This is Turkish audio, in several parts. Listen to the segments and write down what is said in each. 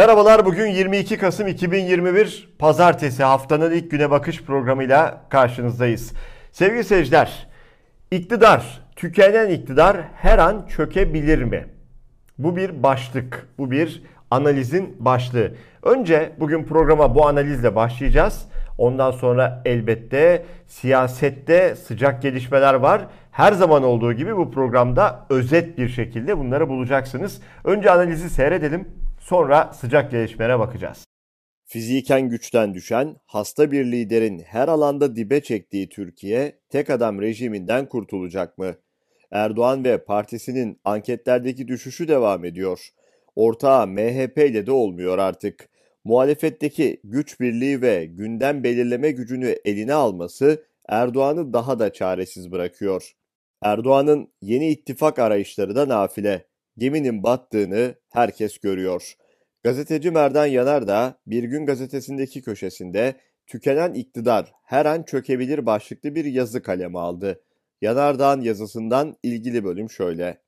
Merhabalar bugün 22 Kasım 2021 Pazartesi haftanın ilk güne bakış programıyla karşınızdayız. Sevgili seyirciler, iktidar, tükenen iktidar her an çökebilir mi? Bu bir başlık, bu bir analizin başlığı. Önce bugün programa bu analizle başlayacağız. Ondan sonra elbette siyasette sıcak gelişmeler var. Her zaman olduğu gibi bu programda özet bir şekilde bunları bulacaksınız. Önce analizi seyredelim. Sonra sıcak gelişmelere bakacağız. Fiziken güçten düşen, hasta bir liderin her alanda dibe çektiği Türkiye tek adam rejiminden kurtulacak mı? Erdoğan ve partisinin anketlerdeki düşüşü devam ediyor. Ortağı MHP ile de olmuyor artık. Muhalefetteki güç birliği ve gündem belirleme gücünü eline alması Erdoğan'ı daha da çaresiz bırakıyor. Erdoğan'ın yeni ittifak arayışları da nafile. Geminin battığını herkes görüyor. Gazeteci Merdan Yanar da Bir Gün gazetesindeki köşesinde tükenen iktidar her an çökebilir başlıklı bir yazı kaleme aldı. Yanardağ'ın yazısından ilgili bölüm şöyle.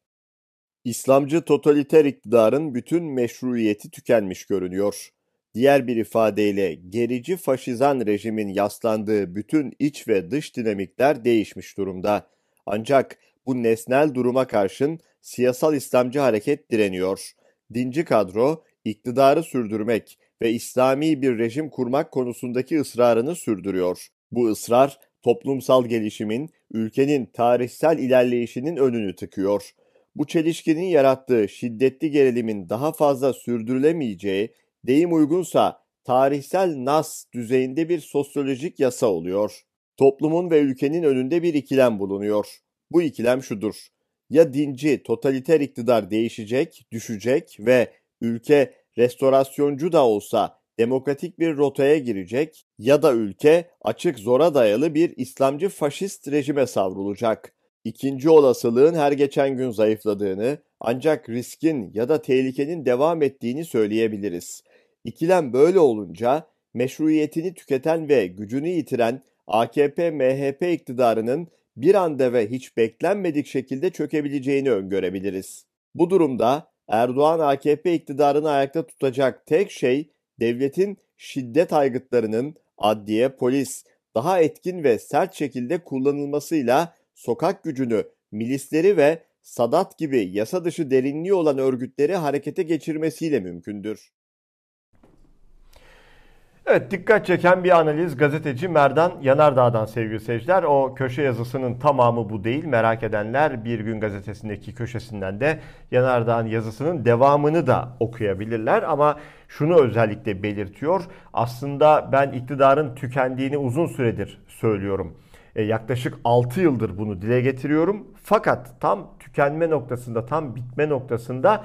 İslamcı totaliter iktidarın bütün meşruiyeti tükenmiş görünüyor. Diğer bir ifadeyle gerici faşizan rejimin yaslandığı bütün iç ve dış dinamikler değişmiş durumda. Ancak bu nesnel duruma karşın siyasal İslamcı hareket direniyor. Dinci kadro iktidarı sürdürmek ve İslami bir rejim kurmak konusundaki ısrarını sürdürüyor. Bu ısrar toplumsal gelişimin, ülkenin tarihsel ilerleyişinin önünü tıkıyor. Bu çelişkinin yarattığı şiddetli gerilimin daha fazla sürdürülemeyeceği, deyim uygunsa tarihsel nas düzeyinde bir sosyolojik yasa oluyor. Toplumun ve ülkenin önünde bir ikilem bulunuyor. Bu ikilem şudur. Ya dinci, totaliter iktidar değişecek, düşecek ve ülke restorasyoncu da olsa demokratik bir rotaya girecek ya da ülke açık zora dayalı bir İslamcı faşist rejime savrulacak. İkinci olasılığın her geçen gün zayıfladığını ancak riskin ya da tehlikenin devam ettiğini söyleyebiliriz. İkilem böyle olunca meşruiyetini tüketen ve gücünü yitiren AKP-MHP iktidarının bir anda ve hiç beklenmedik şekilde çökebileceğini öngörebiliriz. Bu durumda Erdoğan AKP iktidarını ayakta tutacak tek şey devletin şiddet aygıtlarının adliye, polis daha etkin ve sert şekilde kullanılmasıyla sokak gücünü, milisleri ve Sadat gibi yasa dışı derinliği olan örgütleri harekete geçirmesiyle mümkündür. Evet dikkat çeken bir analiz gazeteci Merdan Yanardağ'dan sevgili seyirciler. O köşe yazısının tamamı bu değil. Merak edenler Bir Gün gazetesindeki köşesinden de Yanardağ'ın yazısının devamını da okuyabilirler. Ama şunu özellikle belirtiyor. Aslında ben iktidarın tükendiğini uzun süredir söylüyorum. E, yaklaşık 6 yıldır bunu dile getiriyorum. Fakat tam tükenme noktasında, tam bitme noktasında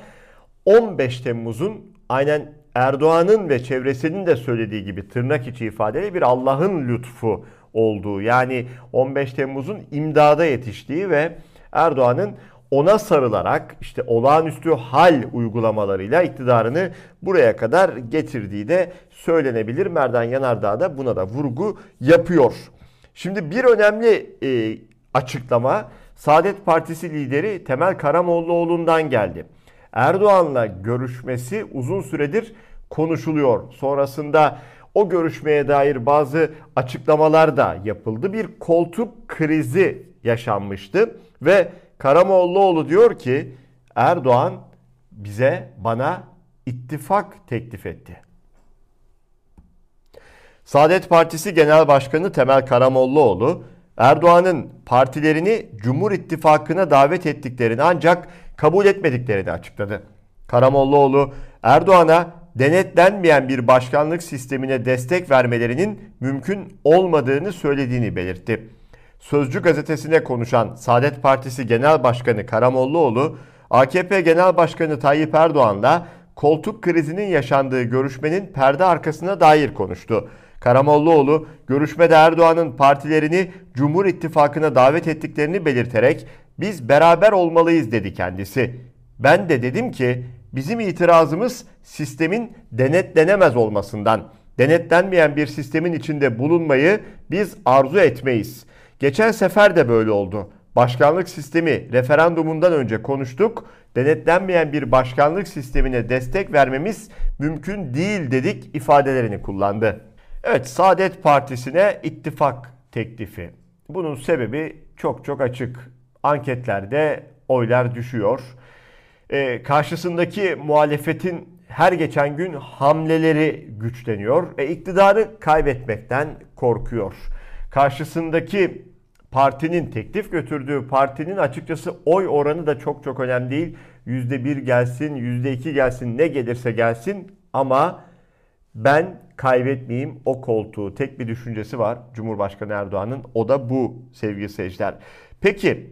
15 Temmuz'un aynen Erdoğan'ın ve çevresinin de söylediği gibi tırnak içi ifadeyle bir Allah'ın lütfu olduğu yani 15 Temmuz'un imdada yetiştiği ve Erdoğan'ın ona sarılarak işte olağanüstü hal uygulamalarıyla iktidarını buraya kadar getirdiği de söylenebilir. Merdan Yanardağ da buna da vurgu yapıyor. Şimdi bir önemli e, açıklama Saadet Partisi lideri Temel Karamollaoğlu'ndan geldi. Erdoğan'la görüşmesi uzun süredir konuşuluyor. Sonrasında o görüşmeye dair bazı açıklamalar da yapıldı. Bir koltuk krizi yaşanmıştı ve Karamollaoğlu diyor ki Erdoğan bize bana ittifak teklif etti. Saadet Partisi Genel Başkanı Temel Karamollaoğlu Erdoğan'ın partilerini Cumhur İttifakı'na davet ettiklerini ancak kabul etmediklerini açıkladı. Karamollaoğlu Erdoğan'a denetlenmeyen bir başkanlık sistemine destek vermelerinin mümkün olmadığını söylediğini belirtti. Sözcü gazetesine konuşan Saadet Partisi Genel Başkanı Karamollaoğlu, AKP Genel Başkanı Tayyip Erdoğan'la koltuk krizinin yaşandığı görüşmenin perde arkasına dair konuştu. Karamollaoğlu görüşmede Erdoğan'ın partilerini Cumhur İttifakı'na davet ettiklerini belirterek biz beraber olmalıyız dedi kendisi. Ben de dedim ki bizim itirazımız sistemin denetlenemez olmasından. Denetlenmeyen bir sistemin içinde bulunmayı biz arzu etmeyiz. Geçen sefer de böyle oldu. Başkanlık sistemi referandumundan önce konuştuk. Denetlenmeyen bir başkanlık sistemine destek vermemiz mümkün değil dedik ifadelerini kullandı. Evet Saadet Partisi'ne ittifak teklifi. Bunun sebebi çok çok açık. Anketlerde oylar düşüyor. Ee, karşısındaki muhalefetin her geçen gün hamleleri güçleniyor ve iktidarı kaybetmekten korkuyor. Karşısındaki partinin teklif götürdüğü partinin açıkçası oy oranı da çok çok önemli değil. %1 gelsin, %2 gelsin ne gelirse gelsin ama ben kaybetmeyeyim o koltuğu. Tek bir düşüncesi var Cumhurbaşkanı Erdoğan'ın. O da bu sevgili seyirciler. Peki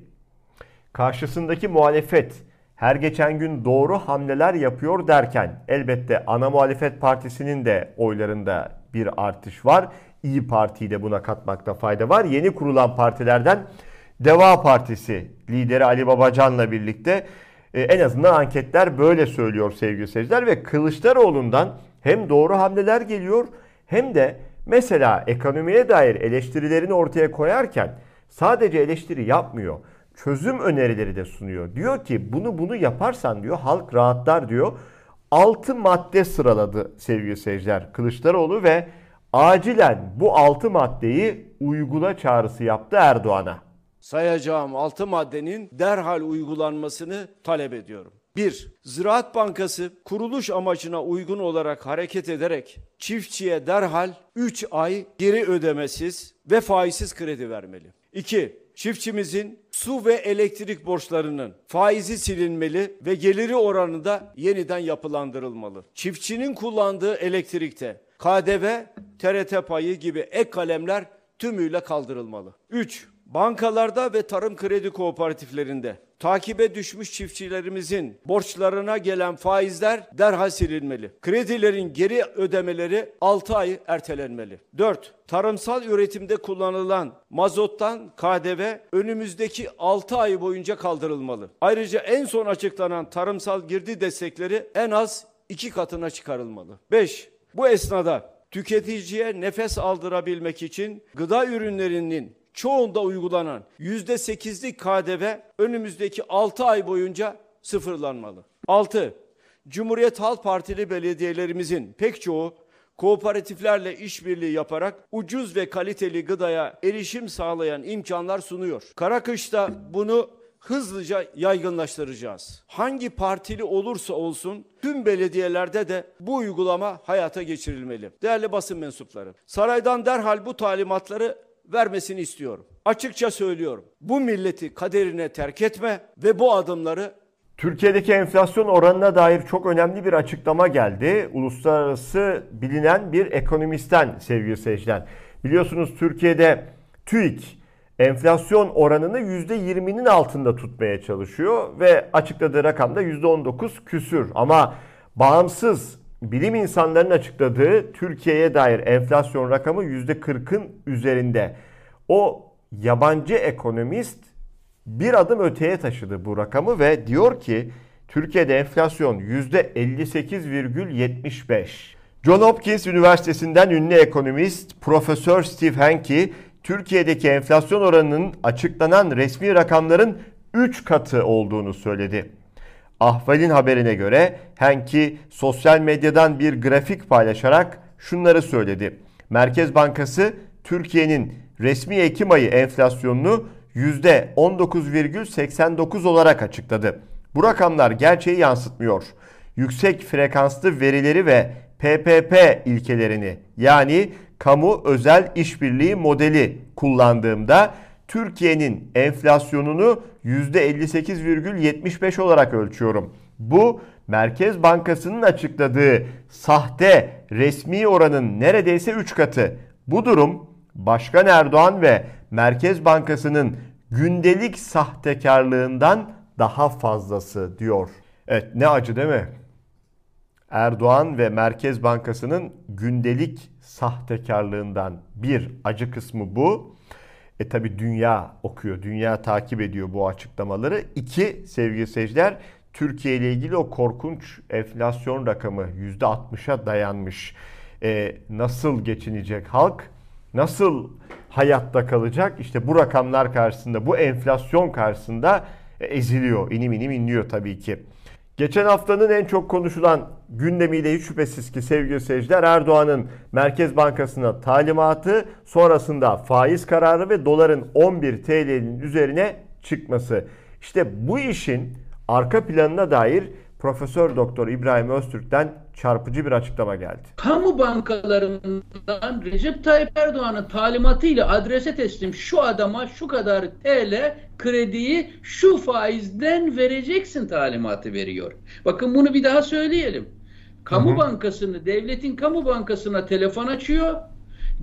karşısındaki muhalefet her geçen gün doğru hamleler yapıyor derken elbette ana muhalefet partisinin de oylarında bir artış var. İyi Parti'yi de buna katmakta fayda var. Yeni kurulan partilerden Deva Partisi lideri Ali Babacan'la birlikte e, en azından anketler böyle söylüyor sevgili seyirciler ve Kılıçdaroğlu'ndan hem doğru hamleler geliyor hem de mesela ekonomiye dair eleştirilerini ortaya koyarken sadece eleştiri yapmıyor. Çözüm önerileri de sunuyor. Diyor ki bunu bunu yaparsan diyor halk rahatlar diyor. 6 madde sıraladı sevgili seyirciler Kılıçdaroğlu ve acilen bu 6 maddeyi uygula çağrısı yaptı Erdoğan'a. Sayacağım 6 maddenin derhal uygulanmasını talep ediyorum. 1. Ziraat Bankası kuruluş amacına uygun olarak hareket ederek çiftçiye derhal 3 ay geri ödemesiz ve faizsiz kredi vermeli. 2. Çiftçimizin su ve elektrik borçlarının faizi silinmeli ve geliri oranı da yeniden yapılandırılmalı. Çiftçinin kullandığı elektrikte KDV, TRT payı gibi ek kalemler tümüyle kaldırılmalı. 3. Bankalarda ve tarım kredi kooperatiflerinde takibe düşmüş çiftçilerimizin borçlarına gelen faizler derhal silinmeli. Kredilerin geri ödemeleri 6 ay ertelenmeli. 4. Tarımsal üretimde kullanılan mazottan KDV önümüzdeki 6 ay boyunca kaldırılmalı. Ayrıca en son açıklanan tarımsal girdi destekleri en az 2 katına çıkarılmalı. 5. Bu esnada tüketiciye nefes aldırabilmek için gıda ürünlerinin çoğunda uygulanan %8'lik KDV önümüzdeki 6 ay boyunca sıfırlanmalı. 6. Cumhuriyet Halk Partili belediyelerimizin pek çoğu kooperatiflerle işbirliği yaparak ucuz ve kaliteli gıdaya erişim sağlayan imkanlar sunuyor. Karakış'ta bunu hızlıca yaygınlaştıracağız. Hangi partili olursa olsun tüm belediyelerde de bu uygulama hayata geçirilmeli. Değerli basın mensupları, saraydan derhal bu talimatları vermesini istiyorum. Açıkça söylüyorum. Bu milleti kaderine terk etme ve bu adımları Türkiye'deki enflasyon oranına dair çok önemli bir açıklama geldi. Uluslararası bilinen bir ekonomistten sevgili seyirciler. Biliyorsunuz Türkiye'de TÜİK enflasyon oranını %20'nin altında tutmaya çalışıyor ve açıkladığı rakam da %19 küsür. Ama bağımsız bilim insanlarının açıkladığı Türkiye'ye dair enflasyon rakamı %40'ın üzerinde. O yabancı ekonomist bir adım öteye taşıdı bu rakamı ve diyor ki Türkiye'de enflasyon %58,75. John Hopkins Üniversitesi'nden ünlü ekonomist Profesör Steve Hanke Türkiye'deki enflasyon oranının açıklanan resmi rakamların 3 katı olduğunu söyledi. Ahval'in haberine göre Henki sosyal medyadan bir grafik paylaşarak şunları söyledi. Merkez Bankası Türkiye'nin resmi Ekim ayı enflasyonunu %19,89 olarak açıkladı. Bu rakamlar gerçeği yansıtmıyor. Yüksek frekanslı verileri ve PPP ilkelerini yani kamu özel işbirliği modeli kullandığımda Türkiye'nin enflasyonunu %58,75 olarak ölçüyorum. Bu Merkez Bankası'nın açıkladığı sahte resmi oranın neredeyse 3 katı. Bu durum Başkan Erdoğan ve Merkez Bankası'nın gündelik sahtekarlığından daha fazlası diyor. Evet ne acı değil mi? Erdoğan ve Merkez Bankası'nın gündelik sahtekarlığından bir acı kısmı bu. E tabi dünya okuyor, dünya takip ediyor bu açıklamaları. İki sevgili seyirciler Türkiye ile ilgili o korkunç enflasyon rakamı %60'a dayanmış. E, nasıl geçinecek halk? Nasıl hayatta kalacak? İşte bu rakamlar karşısında, bu enflasyon karşısında e, eziliyor. İnim inim inliyor tabii ki. Geçen haftanın en çok konuşulan gündemiyle hiç şüphesiz ki sevgili seyirciler Erdoğan'ın Merkez Bankası'na talimatı sonrasında faiz kararı ve doların 11 TL'nin üzerine çıkması. İşte bu işin arka planına dair Profesör Doktor İbrahim Öztürk'ten çarpıcı bir açıklama geldi. Kamu bankalarından Recep Tayyip Erdoğan'ın talimatıyla adrese teslim şu adama şu kadar TL krediyi şu faizden vereceksin talimatı veriyor. Bakın bunu bir daha söyleyelim. Kamu hı hı. bankasını, devletin kamu bankasına telefon açıyor.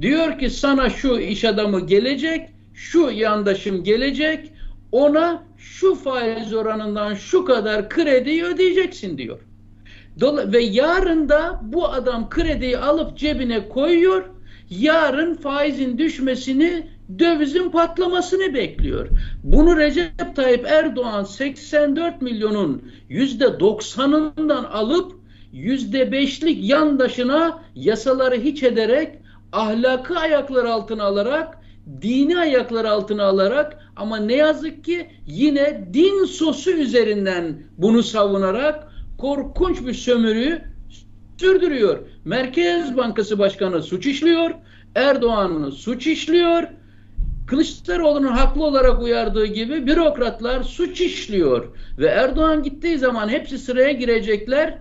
Diyor ki sana şu iş adamı gelecek, şu yandaşım gelecek, ona şu faiz oranından şu kadar krediyi ödeyeceksin diyor. Ve yarın da bu adam krediyi alıp cebine koyuyor. Yarın faizin düşmesini, dövizin patlamasını bekliyor. Bunu Recep Tayyip Erdoğan 84 milyonun %90'ından alıp %5'lik yandaşına yasaları hiç ederek ahlakı ayaklar altına alarak dini ayaklar altına alarak ama ne yazık ki yine din sosu üzerinden bunu savunarak korkunç bir sömürüyü sürdürüyor. Merkez Bankası Başkanı suç işliyor, Erdoğan'ın suç işliyor, Kılıçdaroğlu'nun haklı olarak uyardığı gibi bürokratlar suç işliyor. Ve Erdoğan gittiği zaman hepsi sıraya girecekler.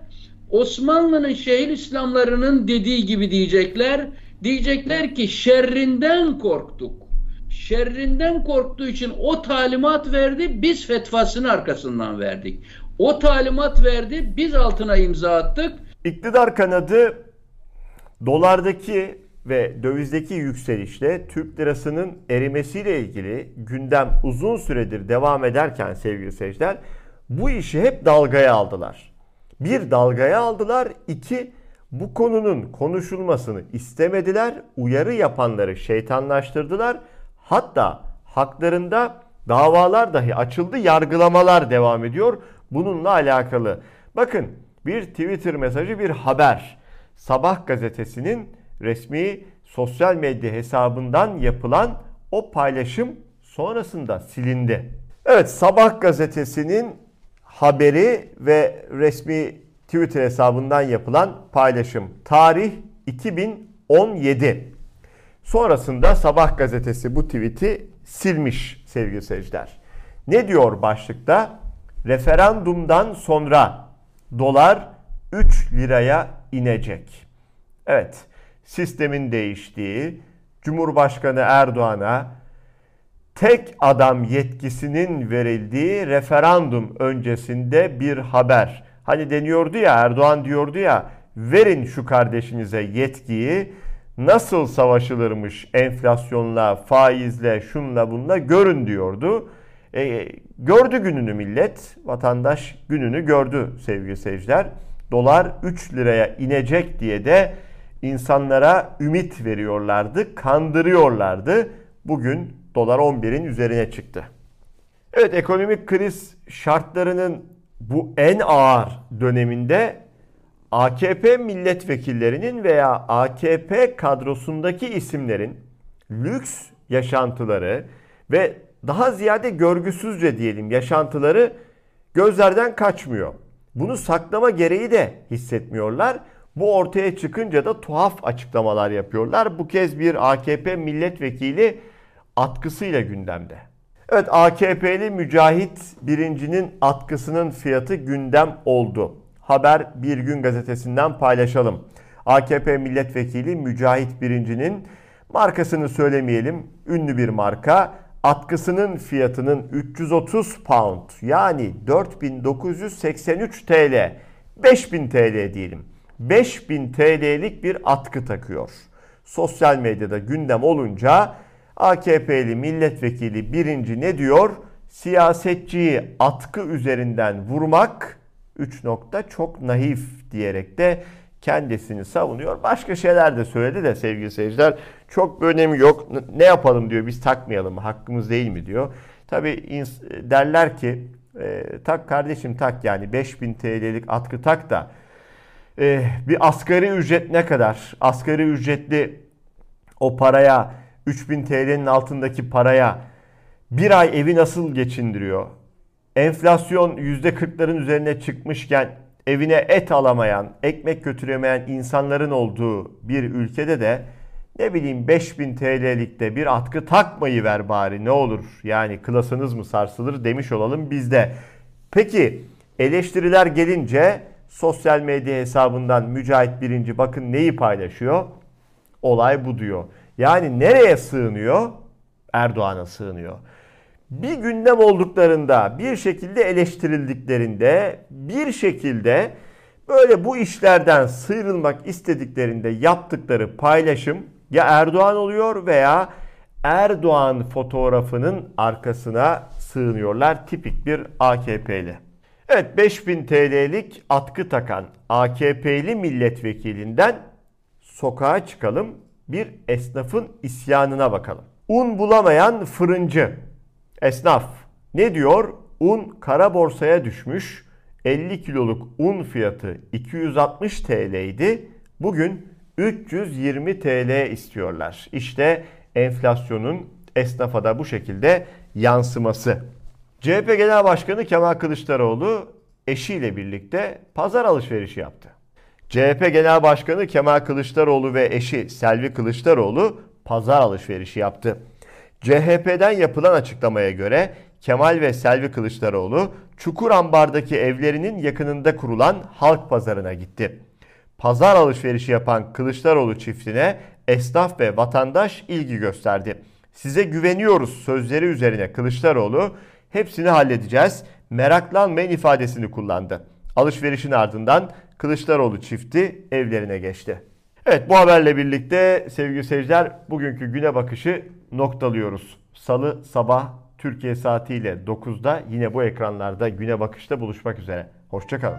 Osmanlı'nın şehir İslamlarının dediği gibi diyecekler. Diyecekler ki şerrinden korktuk. Şerrinden korktuğu için o talimat verdi, biz fetvasını arkasından verdik. O talimat verdi, biz altına imza attık. İktidar kanadı dolardaki ve dövizdeki yükselişle Türk lirasının erimesiyle ilgili gündem uzun süredir devam ederken sevgili seyirciler bu işi hep dalgaya aldılar. Bir dalgaya aldılar, iki bu konunun konuşulmasını istemediler, uyarı yapanları şeytanlaştırdılar. Hatta haklarında davalar dahi açıldı, yargılamalar devam ediyor bununla alakalı. Bakın bir Twitter mesajı bir haber. Sabah gazetesinin resmi sosyal medya hesabından yapılan o paylaşım sonrasında silindi. Evet Sabah gazetesinin haberi ve resmi Twitter hesabından yapılan paylaşım. Tarih 2017. Sonrasında Sabah gazetesi bu tweet'i silmiş sevgili seyirciler. Ne diyor başlıkta? Referandumdan sonra dolar 3 liraya inecek. Evet, sistemin değiştiği, Cumhurbaşkanı Erdoğan'a tek adam yetkisinin verildiği referandum öncesinde bir haber. Hani deniyordu ya Erdoğan diyordu ya verin şu kardeşinize yetkiyi nasıl savaşılırmış enflasyonla, faizle, şunla bunla görün diyordu. E, gördü gününü millet, vatandaş gününü gördü sevgili seyirciler. Dolar 3 liraya inecek diye de insanlara ümit veriyorlardı, kandırıyorlardı. Bugün dolar 11'in üzerine çıktı. Evet ekonomik kriz şartlarının bu en ağır döneminde AKP milletvekillerinin veya AKP kadrosundaki isimlerin lüks yaşantıları ve daha ziyade görgüsüzce diyelim yaşantıları gözlerden kaçmıyor. Bunu saklama gereği de hissetmiyorlar. Bu ortaya çıkınca da tuhaf açıklamalar yapıyorlar. Bu kez bir AKP milletvekili atkısıyla gündemde. Evet AKP'li Mücahit Birinci'nin atkısının fiyatı gündem oldu. Haber Bir Gün gazetesinden paylaşalım. AKP milletvekili Mücahit Birinci'nin markasını söylemeyelim. Ünlü bir marka atkısının fiyatının 330 pound yani 4983 TL 5000 TL diyelim. 5000 TL'lik bir atkı takıyor. Sosyal medyada gündem olunca AKP'li milletvekili birinci ne diyor? Siyasetçiyi atkı üzerinden vurmak 3 nokta çok naif diyerek de kendisini savunuyor. Başka şeyler de söyledi de sevgili seyirciler. Çok bir önemi yok. Ne yapalım diyor biz takmayalım mı? Hakkımız değil mi diyor. Tabi derler ki e, tak kardeşim tak yani 5000 TL'lik atkı tak da e, bir asgari ücret ne kadar? Asgari ücretli o paraya 3000 TL'nin altındaki paraya bir ay evi nasıl geçindiriyor? Enflasyon %40'ların üzerine çıkmışken evine et alamayan, ekmek götüremeyen insanların olduğu bir ülkede de ne bileyim 5000 TL'likte bir atkı takmayı ver bari ne olur. Yani klasınız mı sarsılır demiş olalım biz de. Peki eleştiriler gelince sosyal medya hesabından Mücahit Birinci bakın neyi paylaşıyor? Olay bu diyor. Yani nereye sığınıyor? Erdoğan'a sığınıyor. Bir gündem olduklarında, bir şekilde eleştirildiklerinde, bir şekilde böyle bu işlerden sıyrılmak istediklerinde yaptıkları paylaşım ya Erdoğan oluyor veya Erdoğan fotoğrafının arkasına sığınıyorlar. Tipik bir AKP'li. Evet 5000 TL'lik atkı takan AKP'li milletvekilinden sokağa çıkalım. Bir esnafın isyanına bakalım. Un bulamayan fırıncı. Esnaf ne diyor? Un kara borsaya düşmüş. 50 kiloluk un fiyatı 260 TL idi. Bugün 320 TL istiyorlar. İşte enflasyonun esnafa da bu şekilde yansıması. CHP Genel Başkanı Kemal Kılıçdaroğlu eşiyle birlikte pazar alışverişi yaptı. CHP Genel Başkanı Kemal Kılıçdaroğlu ve eşi Selvi Kılıçdaroğlu pazar alışverişi yaptı. CHP'den yapılan açıklamaya göre Kemal ve Selvi Kılıçdaroğlu Çukurambar'daki evlerinin yakınında kurulan halk pazarına gitti. Pazar alışverişi yapan Kılıçdaroğlu çiftine esnaf ve vatandaş ilgi gösterdi. Size güveniyoruz sözleri üzerine Kılıçdaroğlu hepsini halledeceğiz meraklanmayın ifadesini kullandı. Alışverişin ardından Kılıçdaroğlu çifti evlerine geçti. Evet bu haberle birlikte sevgili seyirciler bugünkü güne bakışı noktalıyoruz. Salı sabah Türkiye saatiyle 9'da yine bu ekranlarda güne bakışta buluşmak üzere. Hoşçakalın.